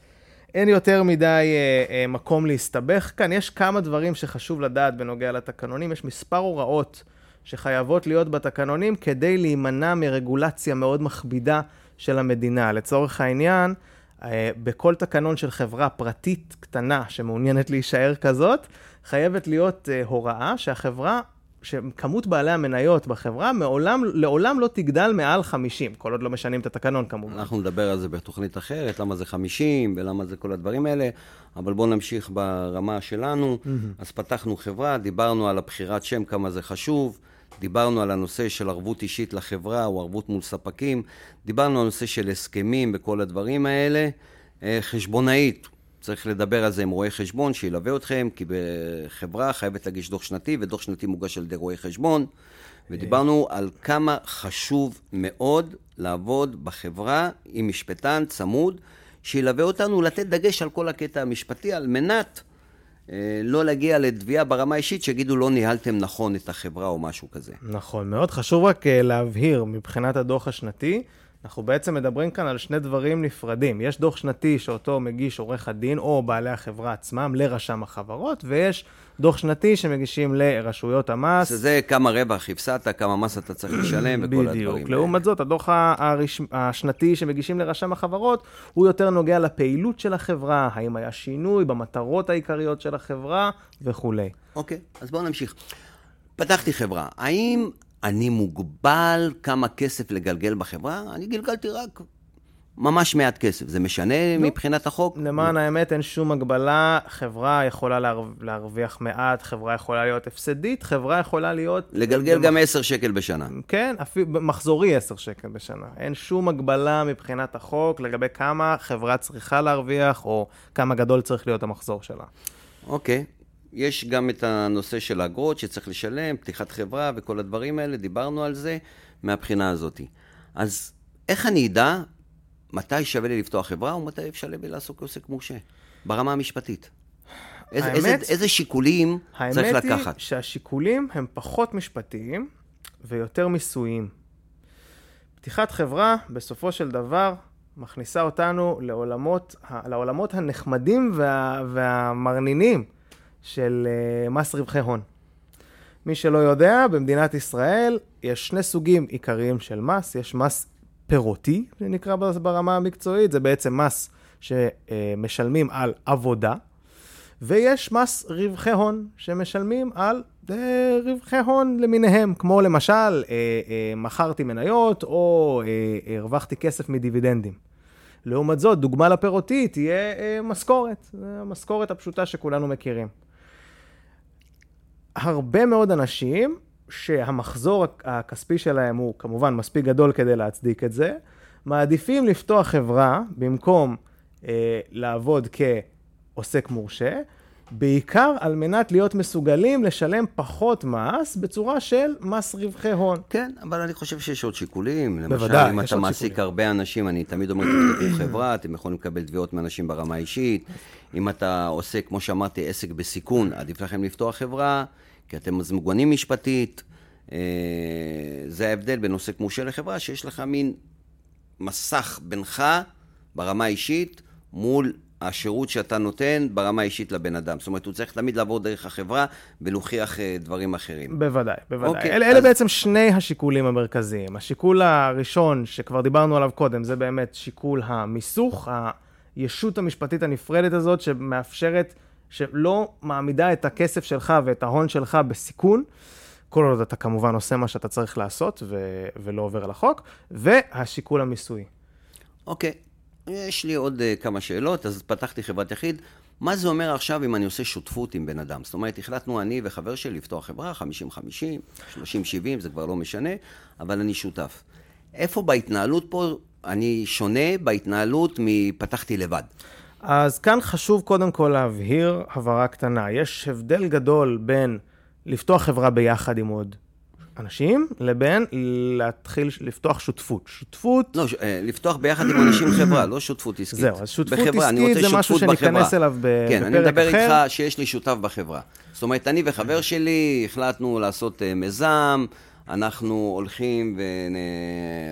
אין יותר מדי אה, אה, מקום להסתבך כאן. יש כמה דברים שחשוב לדעת בנוגע לתקנונים. יש מספר הוראות שחייבות להיות בתקנונים כדי להימנע מרגולציה מאוד מכבידה של המדינה. לצורך העניין, אה, בכל תקנון של חברה פרטית קטנה שמעוניינת להישאר כזאת, חייבת להיות אה, הוראה שהחברה, שכמות בעלי המניות בחברה מעולם, לעולם לא תגדל מעל 50, כל עוד לא משנים את התקנון כמובן. אנחנו נדבר על זה בתוכנית אחרת, למה זה 50 ולמה זה כל הדברים האלה, אבל בואו נמשיך ברמה שלנו. אז פתחנו חברה, דיברנו על הבחירת שם, כמה זה חשוב, דיברנו על הנושא של ערבות אישית לחברה או ערבות מול ספקים, דיברנו על הנושא של הסכמים וכל הדברים האלה. אה, חשבונאית, צריך לדבר על זה עם רואה חשבון שילווה אתכם, כי בחברה חייבת להגיש דוח שנתי, ודוח שנתי מוגש על ידי רואה חשבון. ודיברנו על כמה חשוב מאוד לעבוד בחברה עם משפטן צמוד, שילווה אותנו לתת דגש על כל הקטע המשפטי, על מנת אה, לא להגיע לתביעה ברמה האישית, שיגידו לא ניהלתם נכון את החברה או משהו כזה. נכון, מאוד חשוב רק אה, להבהיר מבחינת הדוח השנתי, אנחנו בעצם מדברים כאן על שני דברים נפרדים. יש דוח שנתי שאותו מגיש עורך הדין או בעלי החברה עצמם לרשם החברות, ויש דוח שנתי שמגישים לרשויות המס. שזה כמה רווח הפסדת, כמה מס אתה צריך לשלם וכל הדברים האלה. בדיוק. לעומת זאת, הדוח הרש... השנתי שמגישים לרשם החברות, הוא יותר נוגע לפעילות של החברה, האם היה שינוי במטרות העיקריות של החברה וכולי. אוקיי, אז בואו נמשיך. פתחתי חברה. האם אני מוגבל כמה כסף לגלגל בחברה? אני גלגלתי רק ממש מעט כסף. זה משנה לא. מבחינת החוק? למען האמת, אין שום הגבלה. חברה יכולה להר... להרוויח מעט, חברה יכולה להיות הפסדית, חברה יכולה להיות... לגלגל במח- גם 10 שקל בשנה. כן, אפילו מחזורי 10 שקל בשנה. אין שום הגבלה מבחינת החוק לגבי כמה חברה צריכה להרוויח, או כמה גדול צריך להיות המחזור שלה. אוקיי. יש גם את הנושא של האגרות שצריך לשלם, פתיחת חברה וכל הדברים האלה, דיברנו על זה מהבחינה הזאת. אז איך אני אדע מתי שווה לי לפתוח חברה ומתי אפשר לי לעסוק כעוסק מורשה, ברמה המשפטית? איזה, האמת, איזה, איזה שיקולים צריך לקחת? האמת היא שהשיקולים הם פחות משפטיים ויותר מיסויים. פתיחת חברה, בסופו של דבר, מכניסה אותנו לעולמות, לעולמות הנחמדים וה, והמרנינים של אה, מס רווחי הון. מי שלא יודע, במדינת ישראל יש שני סוגים עיקריים של מס. יש מס פירותי, שנקרא ברמה המקצועית, זה בעצם מס שמשלמים על עבודה, ויש מס רווחי הון, שמשלמים על אה, רווחי הון למיניהם, כמו למשל, אה, מכרתי מניות או הרווחתי כסף מדיבידנדים. לעומת זאת, דוגמה לפירותי תהיה אה, משכורת, המשכורת הפשוטה שכולנו מכירים. הרבה מאוד אנשים שהמחזור הכספי שלהם הוא כמובן מספיק גדול כדי להצדיק את זה, מעדיפים לפתוח חברה במקום אה, לעבוד כעוסק מורשה, בעיקר על מנת להיות מסוגלים לשלם פחות מס בצורה של מס רווחי הון. כן, אבל אני חושב שיש עוד שיקולים. בוודאי, יש עוד שיקולים. למשל, אם אתה מעסיק הרבה אנשים, אני תמיד אומר, תפתחו חברה, אתם יכולים לקבל תביעות מאנשים ברמה האישית. אם אתה עושה, כמו שאמרתי, עסק בסיכון, עדיף לכם לפתוח חברה. כי אתם אז מוגנים משפטית. אה, זה ההבדל בין עוסק מורשה לחברה, שיש לך מין מסך בינך ברמה האישית מול השירות שאתה נותן ברמה האישית לבן אדם. זאת אומרת, הוא צריך תמיד לעבור דרך החברה ולהוכיח אה, דברים אחרים. בוודאי, בוודאי. אוקיי, אל, אז... אלה בעצם שני השיקולים המרכזיים. השיקול הראשון, שכבר דיברנו עליו קודם, זה באמת שיקול המיסוך, הישות המשפטית הנפרדת הזאת, שמאפשרת שלא מעמידה את הכסף שלך ואת ההון שלך בסיכון, כל עוד אתה כמובן עושה מה שאתה צריך לעשות ו- ולא עובר על החוק, והשיקול המיסוי. אוקיי, okay. יש לי עוד uh, כמה שאלות, אז פתחתי חברת יחיד. מה זה אומר עכשיו אם אני עושה שותפות עם בן אדם? זאת אומרת, החלטנו אני וחבר שלי לפתוח חברה, 50-50, 30-70, זה כבר לא משנה, אבל אני שותף. איפה בהתנהלות פה אני שונה בהתנהלות מפתחתי לבד? אז כאן חשוב קודם כל להבהיר הבהרה קטנה. יש הבדל גדול בין לפתוח חברה ביחד עם עוד אנשים, לבין להתחיל לפתוח שותפות. שותפות... לא, אה, לפתוח ביחד עם אנשים חברה, לא שותפות עסקית. זהו, אז שותפות בחברה, עסקית זה משהו שניכנס אליו בפרק אחר. כן, אני מדבר איתך שיש לי שותף בחברה. זאת אומרת, אני וחבר שלי החלטנו לעשות אה, מיזם, אנחנו הולכים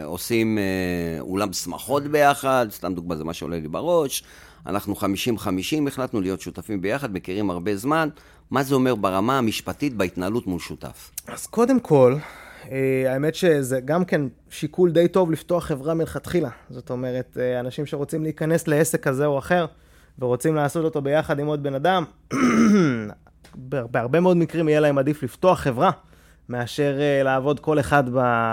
ועושים אה, אולם שמחות ביחד, סתם דוגמה זה מה שעולה לי בראש. אנחנו 50-50, החלטנו להיות שותפים ביחד, מכירים הרבה זמן. מה זה אומר ברמה המשפטית בהתנהלות מול שותף? אז קודם כל, אה, האמת שזה גם כן שיקול די טוב לפתוח חברה מלכתחילה. זאת אומרת, אה, אנשים שרוצים להיכנס לעסק כזה או אחר, ורוצים לעשות אותו ביחד עם עוד בן אדם, בהרבה מאוד מקרים יהיה להם עדיף לפתוח חברה. מאשר uh, לעבוד כל אחד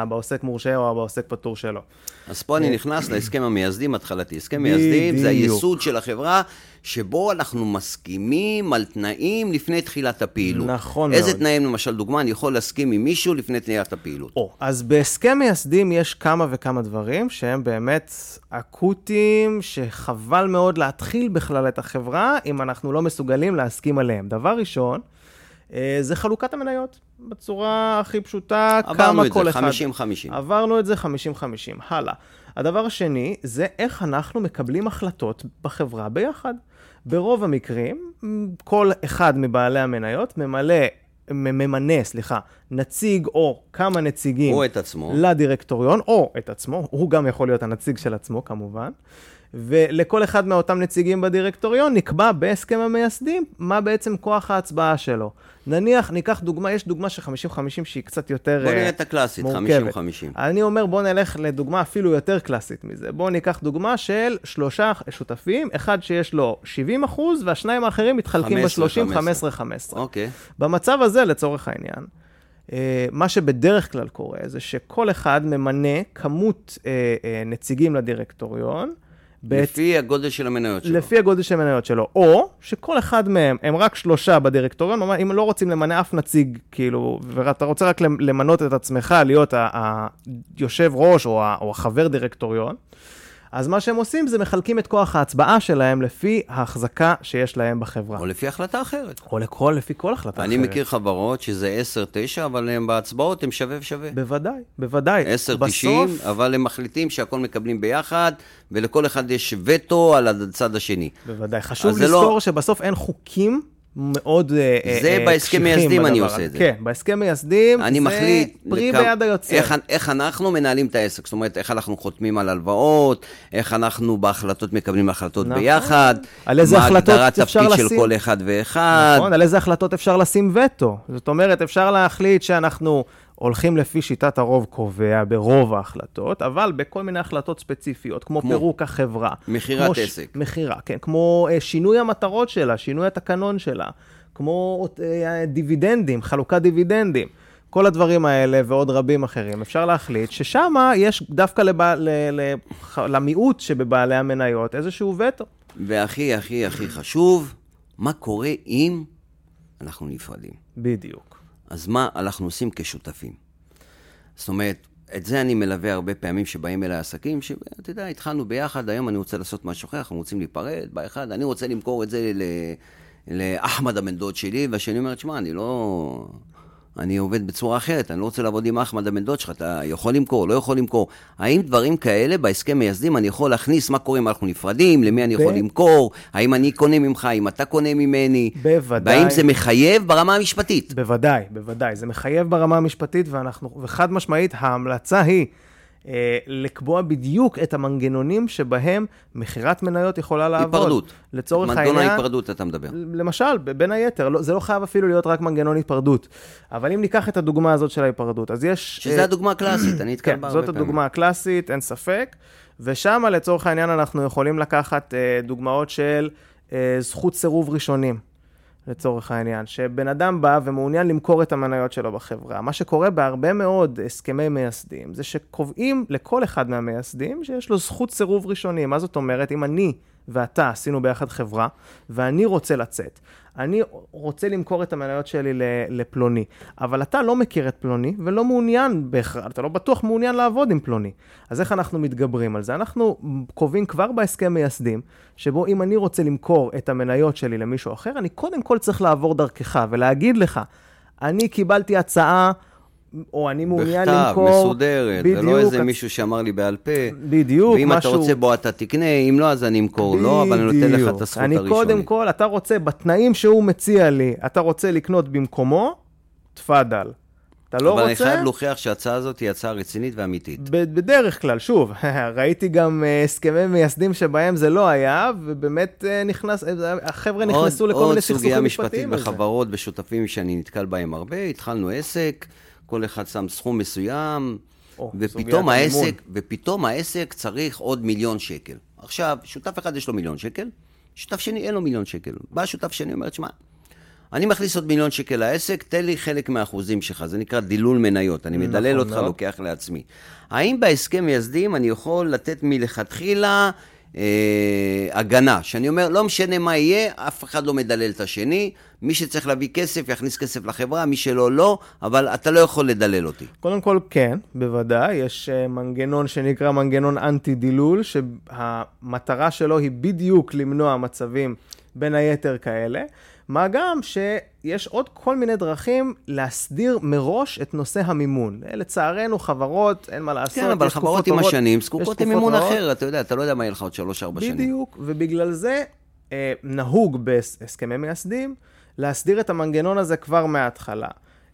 בעוסק מורשה או בעוסק פטור שלו. אז פה אני אה, נכנס להסכם המייסדים התחלתי. הסכם מייסדים זה היסוד של החברה, שבו אנחנו מסכימים על תנאים לפני תחילת הפעילות. נכון איזה מאוד. איזה תנאים, למשל, דוגמה, אני יכול להסכים עם מישהו לפני תחילת הפעילות. או, אז בהסכם מייסדים יש כמה וכמה דברים שהם באמת אקוטיים, שחבל מאוד להתחיל בכלל את החברה, אם אנחנו לא מסוגלים להסכים עליהם. דבר ראשון, אה, זה חלוקת המניות, בצורה הכי פשוטה, כמה כל אחד. עברנו את זה 50-50. עברנו את זה 50-50, הלאה. הדבר השני, זה איך אנחנו מקבלים החלטות בחברה ביחד. ברוב המקרים, כל אחד מבעלי המניות ממלא, ממנה, סליחה, נציג או כמה נציגים. או את עצמו. לדירקטוריון, או את עצמו, הוא גם יכול להיות הנציג של עצמו כמובן. ולכל אחד מאותם נציגים בדירקטוריון נקבע בהסכם המייסדים מה בעצם כוח ההצבעה שלו. נניח, ניקח דוגמה, יש דוגמה של 50-50 שהיא קצת יותר בוא נראה את הקלאסית, 50-50. אני אומר, בוא נלך לדוגמה אפילו יותר קלאסית מזה. בוא ניקח דוגמה של שלושה שותפים, אחד שיש לו 70 אחוז, והשניים האחרים מתחלקים ב-30, 15-15. אוקיי. במצב הזה, לצורך העניין, אה, מה שבדרך כלל קורה זה שכל אחד ממנה כמות אה, אה, נציגים לדירקטוריון, בית... לפי הגודל של המניות שלו. לפי הגודל של המניות שלו. או שכל אחד מהם, הם רק שלושה בדירקטוריון, אם לא רוצים למנה אף נציג, כאילו, ואתה רוצה רק למנות את עצמך להיות היושב ראש או, או החבר דירקטוריון, אז מה שהם עושים זה מחלקים את כוח ההצבעה שלהם לפי ההחזקה שיש להם בחברה. או לפי החלטה אחרת. או לכל, לפי כל החלטה אני אחרת. מכיר חברות שזה 10-9, אבל הם בהצבעות הם שווה ושווה. בוודאי, בוודאי. 10-90, בסוף, אבל הם מחליטים שהכל מקבלים ביחד, ולכל אחד יש וטו על הצד השני. בוודאי. חשוב זה לזכור לא- שבסוף אין חוקים מאוד אה, זה אה, בהסכם קשיחים מייסדים אני עושה. את זה. כן, בהסכם מייסדים אני זה מחליט... פרי לכמה- ביד היוצר. איך, איך אנחנו מנהלים את העסק, זאת אומרת, איך אנחנו חותמים על הלוואות, איך אנחנו בהחלטות מקבלים החלטות נכון. ביחד, על איזה מה הגדרת תפקיד של לשים. כל אחד ואחד. נכון, על איזה החלטות אפשר לשים וטו. זאת אומרת, אפשר להחליט שאנחנו הולכים לפי שיטת הרוב קובע ברוב ההחלטות, אבל בכל מיני החלטות ספציפיות, כמו, כמו פירוק החברה. מכירת כמו ש- עסק. מכירה, כן. כמו אה, שינוי המטרות שלה, שינוי התקנון שלה, כמו אה, דיבידנדים, חלוקת דיבידנדים. כל הדברים האלה ועוד רבים אחרים, אפשר להחליט ששם יש דווקא לבע... ל... ל... למיעוט שבבעלי המניות איזשהו וטו. והכי הכי הכי חשוב, מה קורה אם אנחנו נפרדים? בדיוק. אז מה אנחנו עושים כשותפים? זאת אומרת, את זה אני מלווה הרבה פעמים שבאים אליי עסקים, שאתה יודע, התחלנו ביחד, היום אני רוצה לעשות משהו אחר, אנחנו רוצים להיפרד, באחד, אני רוצה למכור את זה ל... לאחמד הבן דוד שלי, והשני אומר, תשמע, אני לא... אני עובד בצורה אחרת, אני לא רוצה לעבוד עם אחמד הבן דוד שלך, אתה יכול למכור, לא יכול למכור. האם דברים כאלה בהסכם מייסדים אני יכול להכניס, מה קורה אם אנחנו נפרדים, למי אני יכול ב- למכור, האם אני קונה ממך, האם אתה קונה ממני? בוודאי. והאם זה מחייב ברמה המשפטית? בוודאי, בוודאי. זה מחייב ברמה המשפטית, ואנחנו, וחד משמעית, ההמלצה היא לקבוע בדיוק את המנגנונים שבהם מכירת מניות יכולה לעבוד. היפרדות. לצורך מנגנון העניין... ההיפרדות אתה מדבר. למשל, בין היתר, לא, זה לא חייב אפילו להיות רק מנגנון היפרדות. אבל אם ניקח את הדוגמה הזאת של ההיפרדות, אז יש... שזה אה, הדוגמה הקלאסית, אני נתקל כן, בה הרבה זאת פעמים. הדוגמה הקלאסית, אין ספק. ושם, לצורך העניין, אנחנו יכולים לקחת אה, דוגמאות של אה, זכות סירוב ראשונים, לצורך העניין. שבן אדם בא ומעוניין למכור את המניות שלו בחברה. מה שקורה בהרבה מאוד הסכמי מייסדים, זה שקובעים לכל אחד מהמייסדים שיש לו זכות סירוב ראשוני. מה זאת אומרת? אם אני ואתה עשינו ביחד חברה, ואני רוצה לצאת. אני רוצה למכור את המניות שלי לפלוני, אבל אתה לא מכיר את פלוני ולא מעוניין בהכרח, אתה לא בטוח מעוניין לעבוד עם פלוני. אז איך אנחנו מתגברים על זה? אנחנו קובעים כבר בהסכם מייסדים, שבו אם אני רוצה למכור את המניות שלי למישהו אחר, אני קודם כל צריך לעבור דרכך ולהגיד לך, אני קיבלתי הצעה, או אני מעוניין בכתב, למכור... מסודרת, ולא איזה מישהו שאמר לי בעל פה. בדיוק, ואם משהו... אתה רוצה בוא אתה תקנה, אם לא אז אני אמכור לא, אבל אני נותן לך את הזכות אני הראשונית. קודם כל, אתה רוצה, בתנאים שהוא מציע לי, אתה רוצה לקנות במקומו, תפאדל. אתה לא אבל אני רוצה... חייב להוכיח שההצעה הזאת היא הצעה רצינית ואמיתית. בדרך כלל, שוב, ראיתי גם אה, הסכמי מייסדים שבהם זה לא היה, ובאמת אה, נכנס, אה, החבר'ה נכנסו לכל מיני סכסוכים עוד סוגיה משפטית משפטיים. בחברות, בשותפים שאני נתקל בהם הרבה, התחלנו עסק, כל אחד שם סכום מסוים, או, ופתאום המימון. העסק, ופתאום העסק צריך עוד מיליון שקל. עכשיו, שותף אחד יש לו מיליון שקל, שותף שני אין לו מיליון שקל. בא שותף שני, אומר, שמע, אני מכניס עוד מיליון שקל לעסק, תן לי חלק מהאחוזים שלך, זה נקרא דילול מניות, אני מדלל נכון אותך, מאוד. לוקח לעצמי. האם בהסכם מייסדים אני יכול לתת מלכתחילה אה, הגנה, שאני אומר, לא משנה מה יהיה, אף אחד לא מדלל את השני, מי שצריך להביא כסף, יכניס כסף לחברה, מי שלא, לא, אבל אתה לא יכול לדלל אותי. קודם כל, כן, בוודאי. יש אה, מנגנון שנקרא מנגנון אנטי-דילול, שהמטרה שלו היא בדיוק למנוע מצבים בין היתר כאלה. מה גם שיש עוד כל מיני דרכים להסדיר מראש את נושא המימון. אה, לצערנו, חברות, אין מה לעשות, כן, אבל חברות עם השנים זקוקות למימון. אחר, אתה יודע, אתה לא יודע מה יהיה לך עוד שלוש-ארבע שנים. בדיוק, ובגלל זה אה, נהוג בהסכמי מייסדים להסדיר את המנגנון הזה כבר מההתחלה.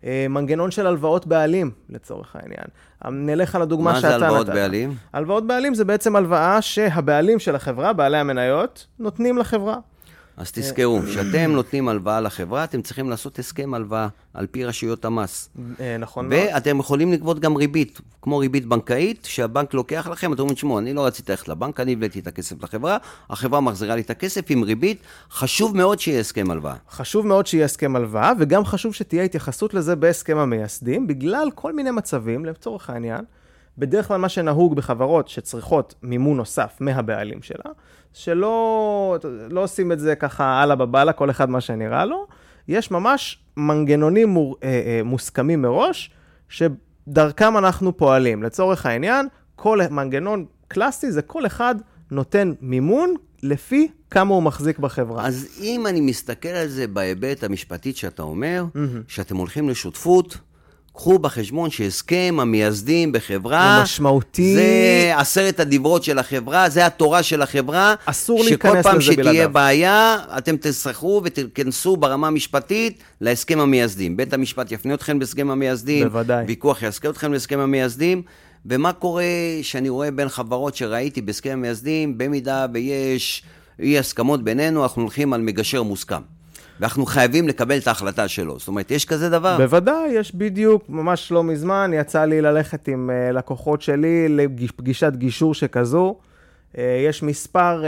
אה, מנגנון של הלוואות בעלים, לצורך העניין. אה, נלך על הדוגמה מה שאתה זה נתת. הלוואות בעלים? הלוואות בעלים זה בעצם הלוואה שהבעלים של החברה, בעלי המניות, נותנים לחברה. אז תזכרו, כשאתם נותנים הלוואה לחברה, אתם צריכים לעשות הסכם הלוואה על פי רשויות המס. אה, נכון מאוד. ואתם יכולים לגבות גם ריבית, כמו ריבית בנקאית, שהבנק לוקח לכם, אתם אומרים, תשמעו, אני לא רציתי ללכת לבנק, אני הבאתי את הכסף לחברה, החברה מחזירה לי את הכסף עם ריבית, חשוב מאוד שיהיה הסכם הלוואה. חשוב מאוד שיהיה הסכם הלוואה, וגם חשוב שתהיה התייחסות לזה בהסכם המייסדים, בגלל כל מיני מצבים, לצורך העניין, בדרך כלל מה שנהוג בחברות שצריכות מימון נוסף מהבעלים שלה, שלא לא עושים את זה ככה אללה בבאללה, כל אחד מה שנראה לו, יש ממש מנגנונים מור, אה, אה, מוסכמים מראש, שדרכם אנחנו פועלים. לצורך העניין, כל מנגנון, קלאסי זה כל אחד נותן מימון לפי כמה הוא מחזיק בחברה. אז אם אני מסתכל על זה בהיבט המשפטית שאתה אומר, mm-hmm. שאתם הולכים לשותפות, קחו בחשבון שהסכם המייסדים בחברה, הוא משמעותי. זה עשרת הדיברות של החברה, זה התורה של החברה. אסור להיכנס לזה בלעדיו. שכל פעם שתהיה בעיה, אתם תסחרו ותכנסו ברמה המשפטית להסכם המייסדים. בית המשפט יפנה אתכם בהסכם המייסדים. בוודאי. ויכוח יעסקה אתכם בהסכם המייסדים. ומה קורה שאני רואה בין חברות שראיתי בהסכם המייסדים, במידה ויש אי הסכמות בינינו, אנחנו הולכים על מגשר מוסכם. ואנחנו חייבים לקבל את ההחלטה שלו. זאת אומרת, יש כזה דבר? בוודאי, יש בדיוק, ממש לא מזמן, יצא לי ללכת עם uh, לקוחות שלי לפגישת גישור שכזו. Uh, יש מספר,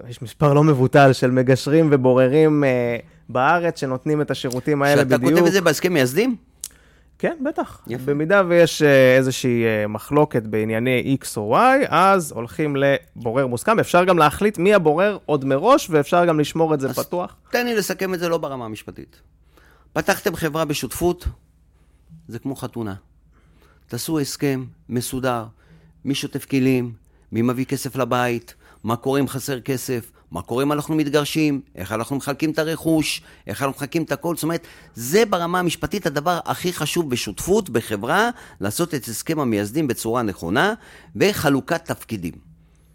uh, יש מספר לא מבוטל של מגשרים ובוררים בארץ שנותנים את השירותים האלה שאתה בדיוק. שאתה כותב את זה בהסכם מייסדים? כן, בטח. יפה. במידה ויש איזושהי מחלוקת בענייני X או Y, אז הולכים לבורר מוסכם. אפשר גם להחליט מי הבורר עוד מראש, ואפשר גם לשמור את זה אז פתוח. תן לי לסכם את זה לא ברמה המשפטית. פתחתם חברה בשותפות, זה כמו חתונה. תעשו הסכם מסודר, מי שוטף כלים, מי מביא כסף לבית, מה קורה אם חסר כסף, מה קורה אם אנחנו מתגרשים, איך אנחנו מחלקים את הרכוש, איך אנחנו מחלקים את הכל. זאת אומרת, זה ברמה המשפטית הדבר הכי חשוב בשותפות, בחברה, לעשות את הסכם המייסדים בצורה נכונה, וחלוקת תפקידים.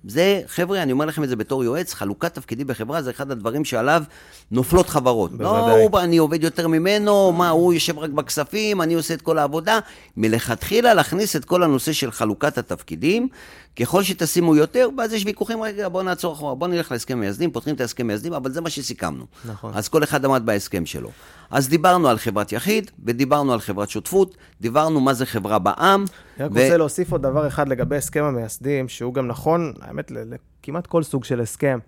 זה, חבר'ה, אני אומר לכם את זה בתור יועץ, חלוקת תפקידים בחברה זה אחד הדברים שעליו נופלות חברות. בוודאי. לא, אני עובד יותר ממנו, מה, הוא יושב רק בכספים, אני עושה את כל העבודה. מלכתחילה להכניס את כל הנושא של חלוקת התפקידים, ככל שתשימו יותר, ואז יש ויכוחים, רגע, בואו נעצור אחורה, בואו נלך להסכם מייסדים, פותחים את ההסכם מייסדים, אבל זה מה שסיכמנו. נכון. אז כל אחד עמד בהסכם שלו. אז דיברנו על חברת יחיד, ודיברנו על חברת שותפות, דיברנו מה זה חברה בעם. אני רק ו... רוצה להוסיף עוד דבר אחד לגבי הסכם המייסדים, שהוא גם נכון, האמת, לכמעט כל סוג של הסכם.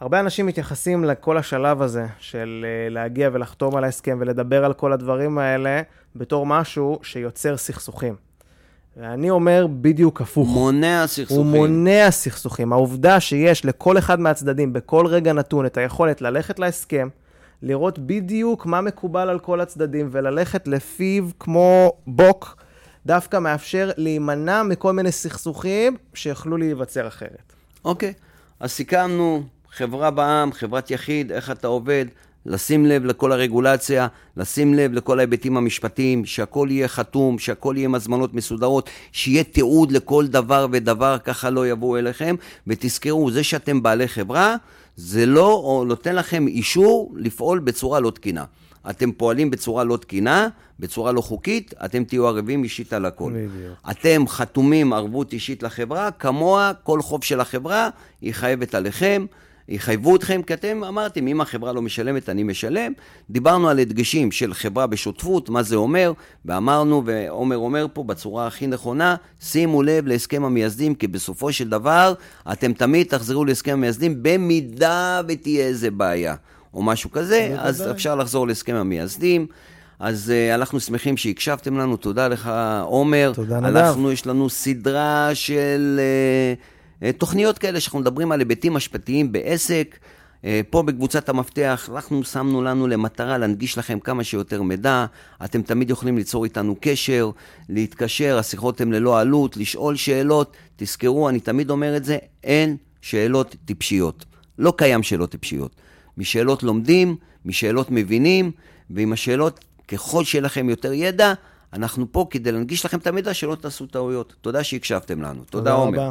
הרבה אנשים מתייחסים לכל השלב הזה של אה, להגיע ולחתום על ההסכם ולדבר על כל הדברים האלה בתור משהו שיוצר סכסוכים. ואני אומר בדיוק הפוך. מונע סכסוכים. הוא מונע סכסוכים. העובדה שיש לכל אחד מהצדדים בכל רגע נתון את היכולת ללכת להסכם, לראות בדיוק מה מקובל על כל הצדדים וללכת לפיו כמו בוק, דווקא מאפשר להימנע מכל מיני סכסוכים שיכלו להיווצר אחרת. אוקיי, okay. אז סיכמנו, חברה בעם, חברת יחיד, איך אתה עובד, לשים לב לכל הרגולציה, לשים לב לכל ההיבטים המשפטיים, שהכל יהיה חתום, שהכל יהיה עם הזמנות מסודרות, שיהיה תיעוד לכל דבר ודבר, ככה לא יבואו אליכם, ותזכרו, זה שאתם בעלי חברה, זה לא או נותן לכם אישור לפעול בצורה לא תקינה. אתם פועלים בצורה לא תקינה, בצורה לא חוקית, אתם תהיו ערבים אישית על הכל. בדיוק. אתם חתומים ערבות אישית לחברה, כמוה כל חוב של החברה היא חייבת עליכם. יחייבו אתכם, כי אתם אמרתם, אם החברה לא משלמת, אני משלם. דיברנו על הדגשים של חברה בשותפות, מה זה אומר, ואמרנו, ועומר אומר פה בצורה הכי נכונה, שימו לב להסכם המייסדים, כי בסופו של דבר, אתם תמיד תחזרו להסכם המייסדים, במידה ותהיה איזה בעיה, או משהו כזה, אז אפשר לחזור להסכם המייסדים. אז uh, אנחנו שמחים שהקשבתם לנו, תודה לך, עומר. תודה נדב. אנחנו, יש לנו סדרה של... Uh, תוכניות כאלה שאנחנו מדברים על היבטים משפטיים בעסק. אה, פה בקבוצת המפתח, אנחנו שמנו לנו למטרה להנגיש לכם כמה שיותר מידע. אתם תמיד יכולים ליצור איתנו קשר, להתקשר, השיחות הן ללא עלות, לשאול שאלות. תזכרו, אני תמיד אומר את זה, אין שאלות טיפשיות. לא קיים שאלות טיפשיות. משאלות לומדים, משאלות מבינים, ועם השאלות, ככל שיהיה לכם יותר ידע, אנחנו פה כדי להנגיש לכם את המידע שלא תעשו טעויות. תודה שהקשבתם לנו. תודה, תודה עומר.